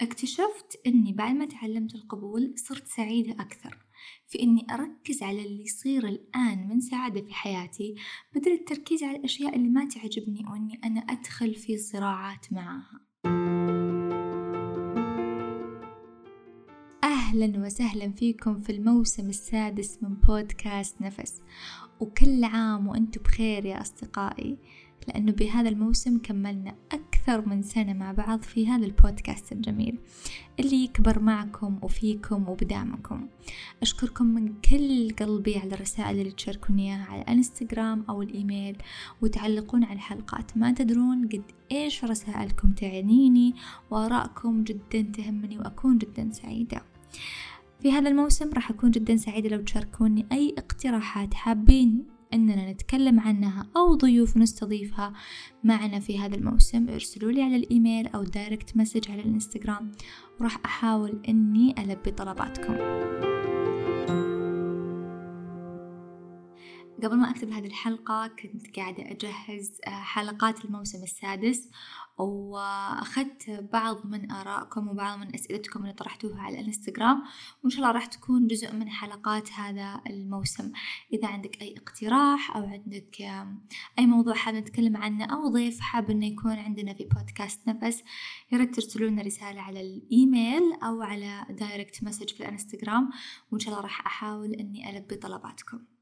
اكتشفت إني بعد ما تعلمت القبول صرت سعيدة أكثر في إني أركز على اللي يصير الآن من سعادة في حياتي بدل التركيز على الأشياء اللي ما تعجبني وإني أنا أدخل في صراعات معاها أهلا وسهلا فيكم في الموسم السادس من بودكاست نفس. وكل عام وأنتم بخير يا أصدقائي لأنه بهذا الموسم كملنا أكثر من سنة مع بعض في هذا البودكاست الجميل اللي يكبر معكم وفيكم وبدعمكم. أشكركم من كل قلبي على الرسائل اللي تشاركوني إياها على الإنستغرام أو الإيميل وتعلقون على الحلقات. ما تدرون قد إيش رسائلكم تعنيني وآرائكم جدا تهمني وأكون جدا سعيدة. في هذا الموسم راح أكون جدا سعيدة لو تشاركوني أي اقتراحات حابين أننا نتكلم عنها أو ضيوف نستضيفها معنا في هذا الموسم. ارسلوا لي على الإيميل أو direct message على الإنستغرام. وراح أحاول أني ألبي طلباتكم. قبل ما أكتب هذه الحلقة كنت قاعدة أجهز آه، حلقات الموسم السادس وأخذت بعض من آرائكم وبعض من أسئلتكم اللي طرحتوها على الإنستغرام وإن شاء الله راح تكون جزء من حلقات هذا الموسم. إذا عندك أي اقتراح أو عندك أي موضوع حاب نتكلم عنه أو ضيف حاب إنه يكون عندنا في بودكاست نفس ترسلوا لنا رسالة على الإيميل أو على direct message في الإنستغرام وإن شاء الله راح أحاول إني ألبي طلباتكم.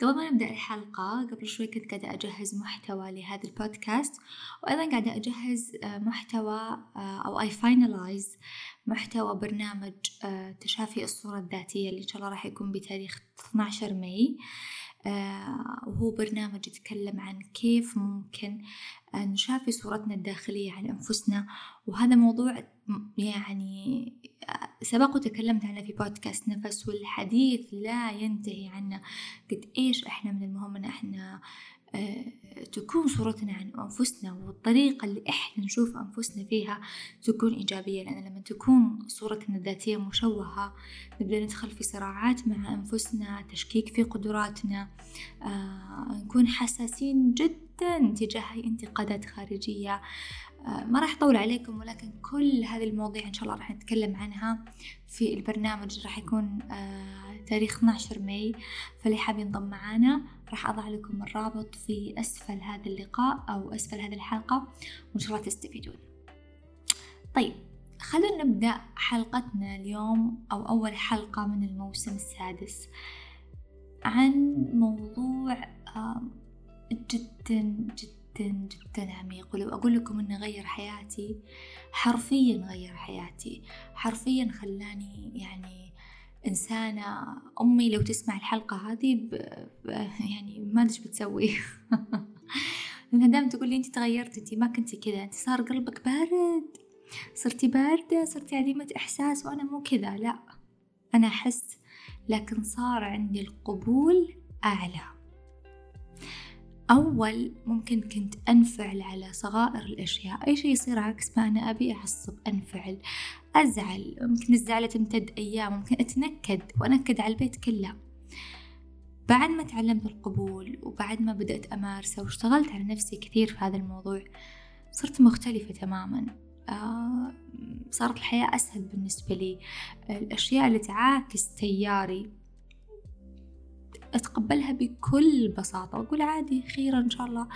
قبل ما نبدأ الحلقة قبل شوي كنت قاعدة أجهز محتوى لهذا البودكاست وأيضا قاعدة أجهز آه، محتوى آه، أو I finalize محتوى برنامج آه، تشافي الصورة الذاتية اللي إن شاء الله راح يكون بتاريخ 12 ماي. وهو برنامج يتكلم عن كيف ممكن نشافي صورتنا الداخلية عن أنفسنا. وهذا موضوع يعني سبق وتكلمت عنه في بودكاست نفس والحديث لا ينتهي عنه. قد إيش إحنا من المهم إن إحنا آه، تكون صورتنا عن أنفسنا والطريقة اللي إحنا نشوف أنفسنا فيها تكون إيجابية. لأن لما تكون صورتنا الذاتية مشوهة نبدأ ندخل في صراعات مع أنفسنا تشكيك في قدراتنا آه، نكون حساسين جدا تجاه انتقادات خارجية. آه، ما راح أطول عليكم ولكن كل هذه المواضيع إن شاء الله راح نتكلم عنها في البرنامج راح يكون آه، تاريخ 12 ماي. فاللي حاب ينضم معانا راح أضع لكم الرابط في أسفل هذا اللقاء أو أسفل هذه الحلقة وإن شاء الله تستفيدون. طيب خلونا نبدأ حلقتنا اليوم أو أول حلقة من الموسم السادس عن موضوع جدا جدا جدا عميق. ولو أقول لكم إنه غير حياتي حرفيا غير حياتي. حرفيا خلاني يعني إنسانة. أمي لو تسمع الحلقة هذه ب... ب... يعني ما أدري بتسوي. لأنها دائما تقول لي أنت تغيرتي أنت ما كنتي كذا أنت صار قلبك بارد. صرتي باردة صرتي عديمة إحساس وأنا مو كذا لا. أنا أحس لكن صار عندي القبول أعلى. أول ممكن كنت أنفعل على صغائر الأشياء. أي شيء يصير عكس ما أنا أبي أعصب أنفعل أزعل. ممكن الزعلة تمتد أيام. ممكن أتنكد وأنكد على البيت كله. بعد ما تعلمت القبول وبعد ما بدأت أمارسه واشتغلت على نفسي كثير في هذا الموضوع صرت مختلفة تماما. آه صارت الحياة أسهل بالنسبة لي. الأشياء اللي تعاكس تياري. أتقبلها بكل بساطة وأقول عادي خير إن شاء الله.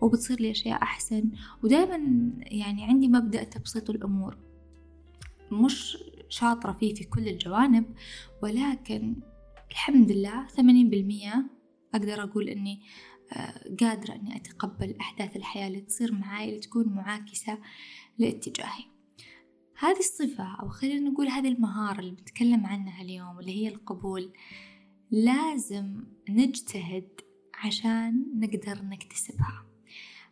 وبتصير لي أشياء أحسن. ودائما يعني عندي مبدأ تبسيط الأمور. مش شاطرة فيه في كل الجوانب ولكن الحمد لله ثمانين بالمية أقدر أقول إني آه، قادرة إني أتقبل أحداث الحياة اللي تصير معاي اللي تكون معاكسة لاتجاهي. هذه الصفة أو خلينا نقول هذه المهارة اللي بنتكلم عنها اليوم اللي هي القبول. لازم نجتهد عشان نقدر نكتسبها.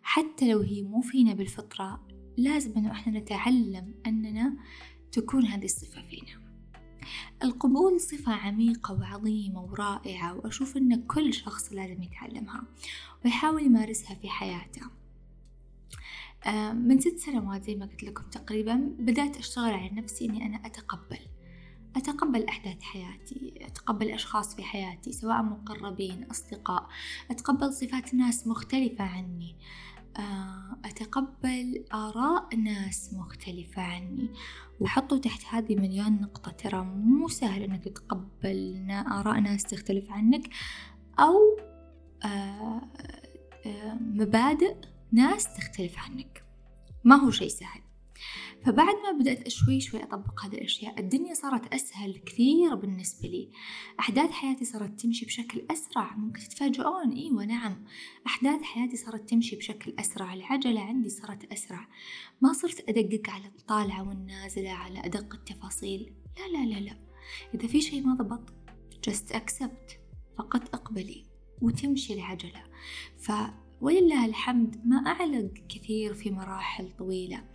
حتى لو هي مو فينا بالفطرة لازم إنه إحنا نتعلم أننا تكون هذه الصفة فينا. القبول صفة عميقة وعظيمة ورائعة وأشوف أن كل شخص لازم يتعلمها ويحاول يمارسها في حياته. آه، من ست سنوات زي ما قلت لكم تقريبا بدأت أشتغل على نفسي أني أنا أتقبل. أتقبل أحداث حياتي أتقبل أشخاص في حياتي سواء مقربين أصدقاء أتقبل صفات ناس مختلفة عني. آه، أتقبل آراء ناس مختلفة عني. وحطوا تحت هذه مليون نقطة ترى مو سهل إنك تتقبل آراء ناس تختلف عنك أو آه، مبادئ ناس تختلف عنك. ما هو شيء سهل. فبعد ما بدأت شوي شوي أطبق هذه الأشياء الدنيا صارت أسهل كثير بالنسبة لي. أحداث حياتي صارت تمشي بشكل أسرع ممكن تتفاجئون إيوة نعم. أحداث حياتي صارت تمشي بشكل أسرع العجلة عندي صارت أسرع. ما صرت أدقق على الطالعة والنازلة على أدق التفاصيل. لا لا لا لا. إذا في شيء ما ضبط just accept. فقط اقبلي وتمشي العجلة. ف ولله الحمد ما أعلق كثير في مراحل طويلة.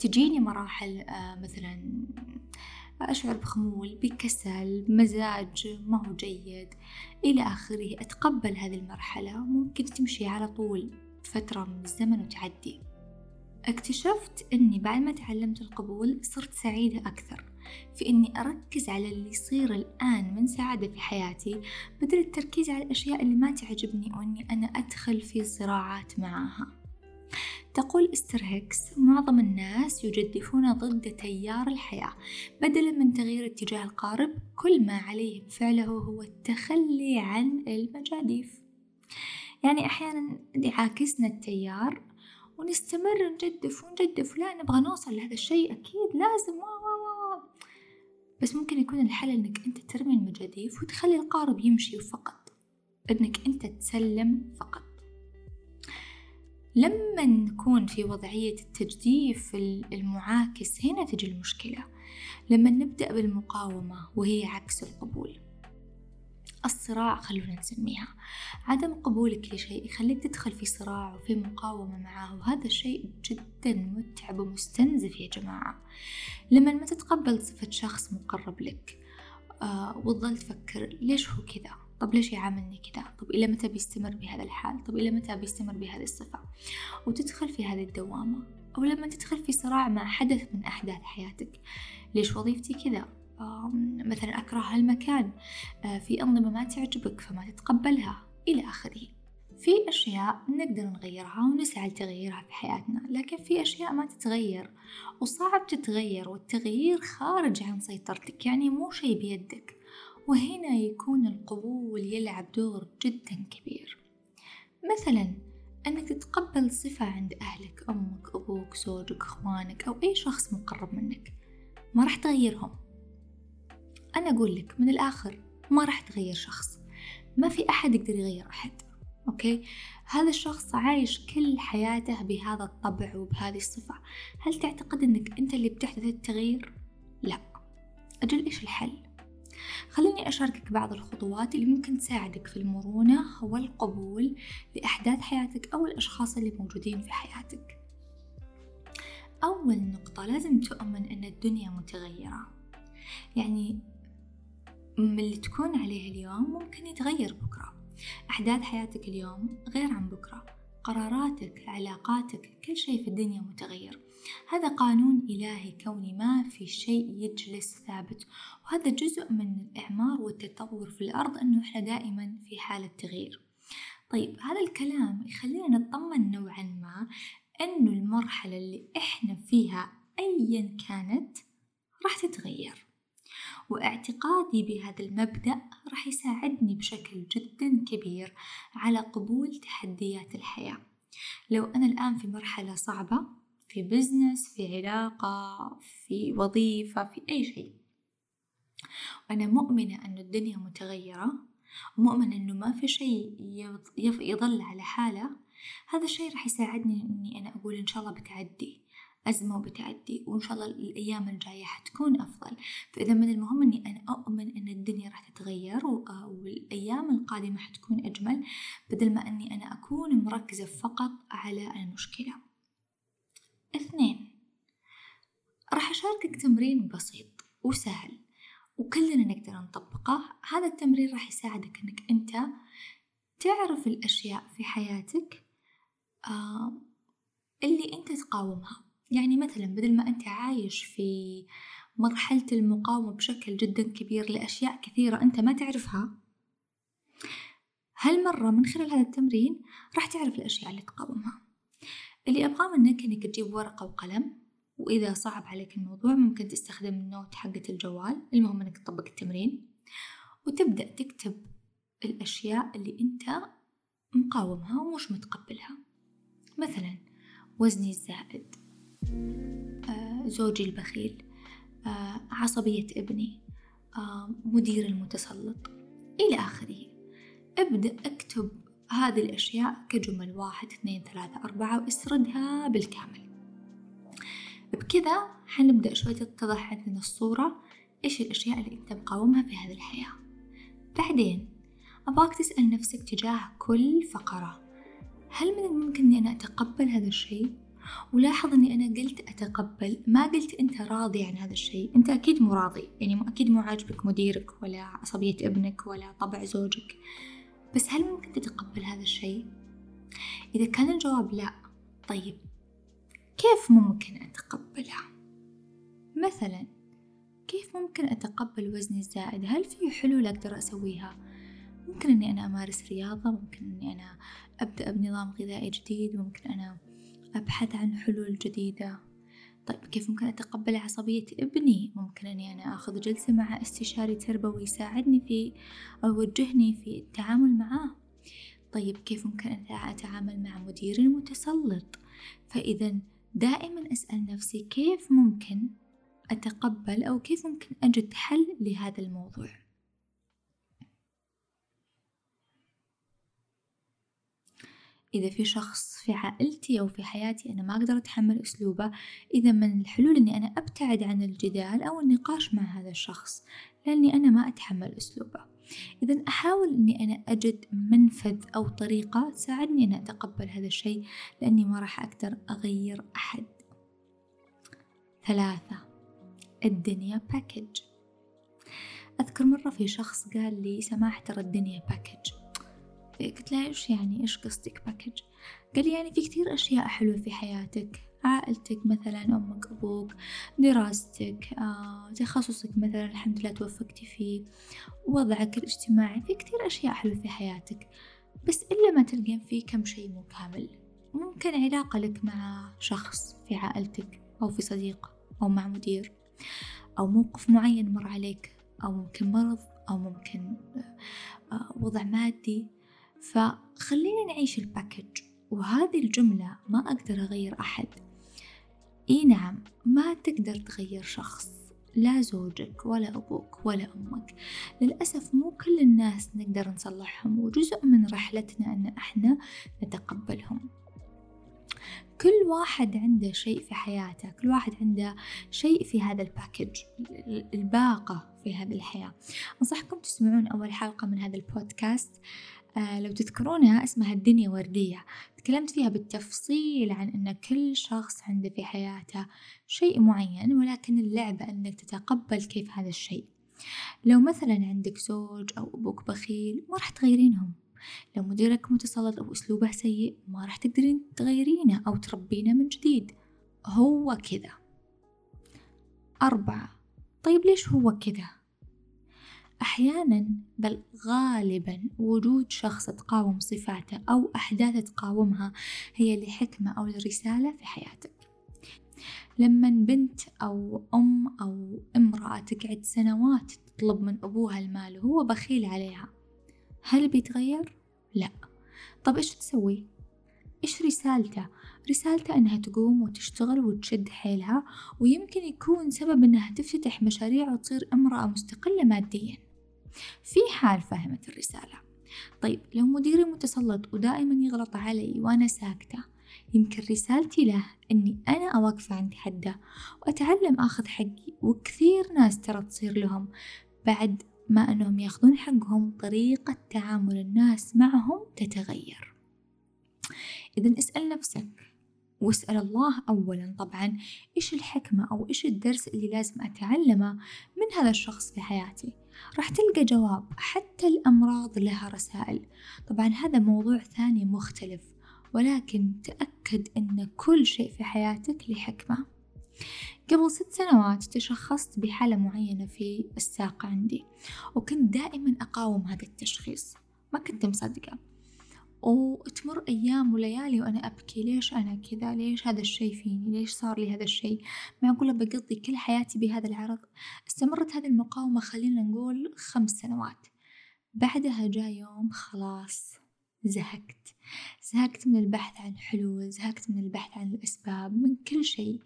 تجيني مراحل آه، مثلا أشعر بخمول بكسل مزاج ما هو جيد إلى آخره. أتقبل هذه المرحلة. ممكن تمشي على طول فترة من الزمن وتعدي. اكتشفت أني بعد ما تعلمت القبول صرت سعيدة أكثر في أني أركز على اللي يصير الآن من سعادة في حياتي بدل التركيز على الأشياء اللي ما تعجبني وأني أنا أدخل في صراعات معاها تقول إستر هيكس معظم الناس يجدفون ضد تيار الحياة بدلا من تغيير اتجاه القارب كل ما عليهم فعله هو التخلي عن المجاديف. يعني أحيانا يعاكسنا التيار ونستمر نجدف ونجدف لا نبغى نوصل لهذا الشيء أكيد لازم وا وا وا بس ممكن يكون الحل إنك أنت ترمي المجاديف وتخلي القارب يمشي فقط إنك أنت تسلم فقط. لما نكون في وضعية التجديف المعاكس هنا تجي المشكلة. لما نبدأ بالمقاومة وهي عكس القبول. الصراع خلونا نسميها. عدم قبولك لشيء يخليك تدخل في صراع وفي مقاومة معاه وهذا الشيء جدا متعب ومستنزف يا جماعة. لما ما تتقبل صفة شخص مقرب لك آه وتظل تفكر ليش هو كذا؟ طب ليش يعاملني كذا؟ طب إلى متى بيستمر بهذا الحال؟ طب إلى متى بيستمر بهذه الصفة؟ وتدخل في هذه الدوامة أو لما تدخل في صراع مع حدث من أحداث حياتك. ليش وظيفتي كذا؟ مثلا أكره هالمكان آه، في أنظمة ما تعجبك فما تتقبلها إلى آخره. في أشياء نقدر نغيرها ونسعى لتغييرها في حياتنا لكن في أشياء ما تتغير. وصعب تتغير والتغيير خارج عن سيطرتك يعني مو شي بيدك. وهنا يكون القبول يلعب دور جدا كبير. مثلا أنك تتقبل صفة عند أهلك أمك أبوك زوجك أخوانك أو أي شخص مقرب منك. ما راح تغيرهم. أنا أقول لك من الآخر ما راح تغير شخص. ما في أحد يقدر يغير أحد أوكي؟ هذا الشخص عايش كل حياته بهذا الطبع وبهذه الصفة. هل تعتقد أنك أنت اللي بتحدث التغيير؟ لا. أجل إيش الحل؟ خليني أشاركك بعض الخطوات اللي ممكن تساعدك في المرونة والقبول لأحداث حياتك أو الأشخاص اللي موجودين في حياتك. أول نقطة لازم تؤمن أن الدنيا متغيرة. يعني من اللي تكون عليه اليوم ممكن يتغير بكرة. أحداث حياتك اليوم غير عن بكرة. قراراتك علاقاتك كل شيء في الدنيا متغير. هذا قانون إلهي كوني ما في شيء يجلس ثابت وهذا جزء من الإعمار والتطور في الأرض أنه إحنا دائما في حالة تغيير. طيب هذا الكلام يخلينا نطمن نوعا ما أنه المرحلة اللي إحنا فيها أيا كانت راح تتغير واعتقادي بهذا المبدأ راح يساعدني بشكل جدا كبير على قبول تحديات الحياة. لو أنا الآن في مرحلة صعبة في بزنس في علاقة في وظيفة في أي شيء. وأنا مؤمنة أن الدنيا متغيرة ومؤمنة أنه ما في شيء يظل على حالة. هذا الشيء راح يساعدني أني أنا أقول إن شاء الله بتعدي أزمة وبتعدي وإن شاء الله الأيام الجاية حتكون أفضل. فإذا من المهم أني أنا أؤمن أن الدنيا راح تتغير والأيام القادمة حتكون أجمل بدل ما أني أنا أكون مركزة فقط على المشكلة. اثنين راح أشاركك تمرين بسيط وسهل وكلنا نقدر نطبقه. هذا التمرين راح يساعدك أنك أنت تعرف الأشياء في حياتك اللي أنت تقاومها. يعني مثلا بدل ما أنت عايش في مرحلة المقاومة بشكل جدا كبير لأشياء كثيرة أنت ما تعرفها هالمرة من خلال هذا التمرين راح تعرف الأشياء اللي تقاومها. اللي أبغاه منك إنك تجيب ورقة وقلم وإذا صعب عليك الموضوع ممكن تستخدم النوت حقة الجوال المهم إنك تطبق التمرين وتبدأ تكتب الأشياء اللي أنت مقاومها ومش متقبلها. مثلا وزني الزائد آه، زوجي البخيل آه، عصبية ابني آه، مدير المتسلط إلى آخره. ابدأ اكتب هذه الأشياء كجمل واحد اثنين ثلاثة أربعة واسردها بالكامل. بكذا حنبدأ شوي تتضح عندنا الصورة إيش الأشياء اللي أنت مقاومها في هذه الحياة. بعدين أبغاك تسأل نفسك تجاه كل فقرة. هل من الممكن أني أنا أتقبل هذا الشيء؟ ولاحظ أني أنا قلت أتقبل ما قلت أنت راضي عن هذا الشيء. أنت أكيد مو راضي يعني أكيد مو عاجبك مديرك ولا عصبية ابنك ولا طبع زوجك. بس هل ممكن تتقبل هذا الشيء؟ إذا كان الجواب لا طيب كيف ممكن أتقبلها؟ مثلا كيف ممكن أتقبل وزني الزائد؟ هل في حلول أقدر أسويها؟ ممكن إني أنا أمارس رياضة ممكن إني أنا أبدأ بنظام غذائي جديد ممكن أنا أبحث عن حلول جديدة طيب كيف ممكن أتقبل عصبية ابني؟ ممكن أني أنا أخذ جلسة مع استشاري تربوي يساعدني في أو يوجهني في التعامل معاه طيب كيف ممكن أن أتعامل مع مدير متسلط؟ فإذا دائما أسأل نفسي كيف ممكن أتقبل أو كيف ممكن أجد حل لهذا الموضوع إذا في شخص في عائلتي أو في حياتي أنا ما أقدر أتحمل أسلوبه إذا من الحلول إني أنا أبتعد عن الجدال أو النقاش مع هذا الشخص لأني أنا ما أتحمل أسلوبه. إذا أحاول إني أنا أجد منفذ أو طريقة تساعدني أن أتقبل هذا الشيء لأني ما راح أقدر أغير أحد. ثلاثة الدنيا package أذكر مرة في شخص قال لي سماح ترى الدنيا package قلت له إيش يعني؟ إيش قصدك package قال لي يعني في كثير أشياء حلوة في حياتك. عائلتك مثلا أمك أبوك دراستك آه، تخصصك مثلا الحمد لله توفقتي فيه وضعك الاجتماعي في كثير أشياء حلوة في حياتك. بس إلا ما تلقين فيه كم شيء مو كامل. ممكن علاقة لك مع شخص في عائلتك أو في صديق أو مع مدير أو موقف معين مر عليك أو ممكن مرض أو ممكن آه، وضع مادي. فخلينا نعيش الباكج. وهذه الجملة ما أقدر أغير أحد. إي نعم ما تقدر تغير شخص. لا زوجك ولا أبوك ولا أمك. للأسف مو كل الناس نقدر نصلحهم وجزء من رحلتنا أن إحنا نتقبلهم. كل واحد عنده شيء في حياته كل واحد عنده شيء في هذا ال package الباقة في هذه الحياة. أنصحكم تسمعون أول حلقة من هذا البودكاست. آه لو تذكرونها اسمها الدنيا وردية. تكلمت فيها بالتفصيل عن أن كل شخص عنده في حياته شيء معين ولكن اللعبة أنك تتقبل كيف هذا الشيء. لو مثلا عندك زوج أو أبوك بخيل ما راح تغيرينهم. لو مديرك متسلط أو أسلوبه سيء ما راح تقدرين تغيرينه أو تربينه من جديد. هو كذا. أربعة. طيب ليش هو كذا؟ أحيانا بل غالبا وجود شخص تقاوم صفاته أو أحداث تقاومها هي لحكمة أو لرسالة في حياتك لما بنت أو أم أو امرأة تقعد سنوات تطلب من أبوها المال وهو بخيل عليها هل بيتغير؟ لا طب إيش تسوي؟ إيش رسالته؟ رسالته إنها تقوم وتشتغل وتشد حيلها ويمكن يكون سبب إنها تفتتح مشاريع وتصير امرأة مستقلة ماديا في حال فهمت الرسالة. طيب لو مديري متسلط ودائما يغلط علي وأنا ساكتة يمكن رسالتي له أني أنا أوقف عند حده وأتعلم أخذ حقي وكثير ناس ترى تصير لهم بعد ما أنهم يأخذون حقهم طريقة تعامل الناس معهم تتغير. إذا اسأل نفسك واسأل الله أولا طبعا إيش الحكمة أو إيش الدرس اللي لازم أتعلمه من هذا الشخص في حياتي؟ راح تلقى جواب حتى الأمراض لها رسائل. طبعا هذا موضوع ثاني مختلف ولكن تأكد أن كل شيء في حياتك لحكمة قبل ست سنوات تشخصت بحالة معينة في الساق عندي وكنت دائما أقاوم هذا التشخيص. ما كنت مصدقة. وتمر أيام وليالي وأنا أبكي ليش أنا كذا؟ ليش هذا الشي فيني؟ ليش صار لي هذا الشي؟ معقولة بقضي كل حياتي بهذا العرض. استمرت هذه المقاومة خلينا نقول خمس سنوات. بعدها جاء يوم خلاص زهقت. زهقت من البحث عن حلول زهقت من البحث عن الأسباب من كل شيء.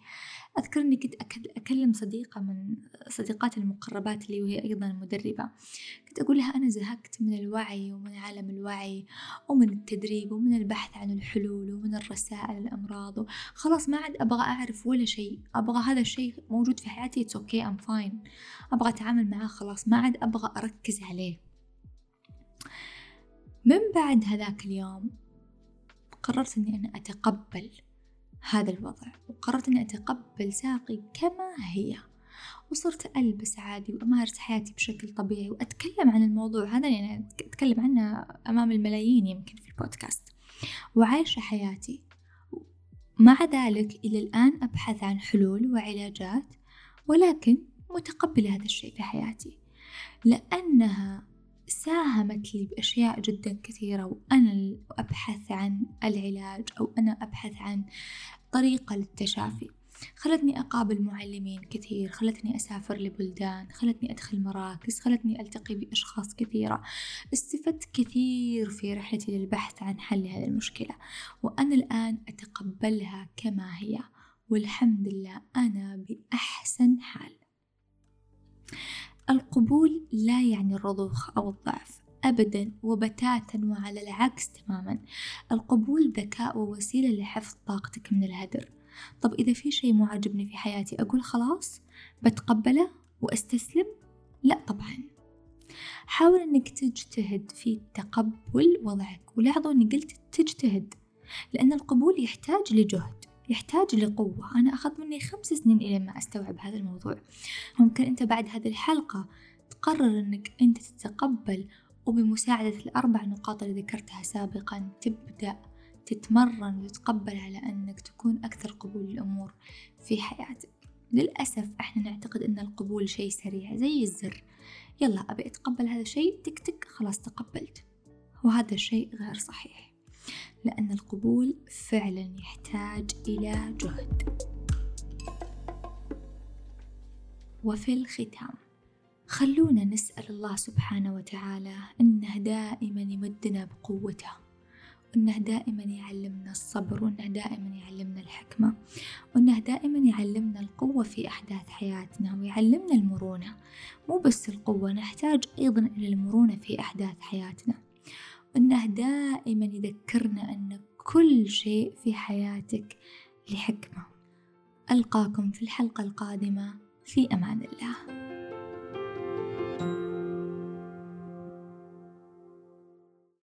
أذكر إني كنت أكلم صديقة من صديقاتي المقربات لي وهي أيضا مدربة. كنت أقول لها أنا زهقت من الوعي ومن عالم الوعي ومن التدريب ومن البحث عن الحلول ومن الرسائل الأمراض. خلاص ما عاد أبغى أعرف ولا شيء. أبغى هذا الشيء موجود في حياتي it's okay I'm fine. أبغى أتعامل معاه خلاص. ما عاد أبغى أركز عليه. من بعد هذاك اليوم قررت أني أنا أتقبل هذا الوضع وقررت أني أتقبل ساقي كما هي وصرت ألبس عادي وأمارس حياتي بشكل طبيعي وأتكلم عن الموضوع هذا أنا أتكلم عنه أمام الملايين يمكن في البودكاست. وعايشة حياتي. مع ذلك إلى الآن أبحث عن حلول وعلاجات ولكن متقبلة هذا الشيء في حياتي. لأنها ساهمت لي بأشياء جدا كثيرة وأنا أبحث عن العلاج أو أنا أبحث عن طريقة للتشافي. خلتني أقابل معلمين كثير خلتني أسافر لبلدان خلتني أدخل مراكز خلتني ألتقي بأشخاص كثيرة. استفدت كثير في رحلتي للبحث عن حل هذه المشكلة وأنا الآن أتقبلها كما هي والحمد لله أنا بأحسن حال. القبول لا يعني الرضوخ أو الضعف أبدا وبتاتا وعلى العكس تماما. القبول ذكاء ووسيلة لحفظ طاقتك من الهدر. طب إذا في شيء مو عاجبني في حياتي أقول خلاص؟ بتقبله وأستسلم؟ لا طبعا. حاول أنك تجتهد في تقبل وضعك. ولاحظوا أني قلت تجتهد لأن القبول يحتاج لجهد. يحتاج لقوة. أنا أخذ مني خمس سنين إلى ما أستوعب هذا الموضوع. ممكن أنت بعد هذه الحلقة تقرر أنك أنت تتقبل وبمساعدة الأربع نقاط اللي ذكرتها سابقا تبدأ تتمرن وتتقبل على أنك تكون أكثر قبول للأمور في حياتك. للأسف إحنا نعتقد أن القبول شيء سريع زي الزر. يلا أبي أتقبل هذا الشيء. تك تك خلاص تقبلت. وهذا الشيء غير صحيح. لأن القبول فعلا يحتاج إلى جهد. وفي الختام خلونا نسأل الله سبحانه وتعالى أنه دائما يمدنا بقوته وأنه دائما يعلمنا الصبر وأنه دائما يعلمنا الحكمة وأنه دائما يعلمنا القوة في أحداث حياتنا ويعلمنا المرونة. مو بس القوة نحتاج أيضا إلى المرونة في أحداث حياتنا. وأنه دائما يذكرنا أن كل شيء في حياتك لحكمة. ألقاكم في الحلقة القادمة. في أمان الله.